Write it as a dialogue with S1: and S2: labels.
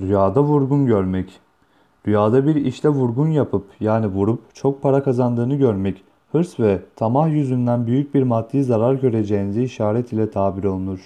S1: Rüyada vurgun görmek. Rüyada bir işte vurgun yapıp yani vurup çok para kazandığını görmek, hırs ve tamah yüzünden büyük bir maddi zarar göreceğinizi işaret ile tabir olunur.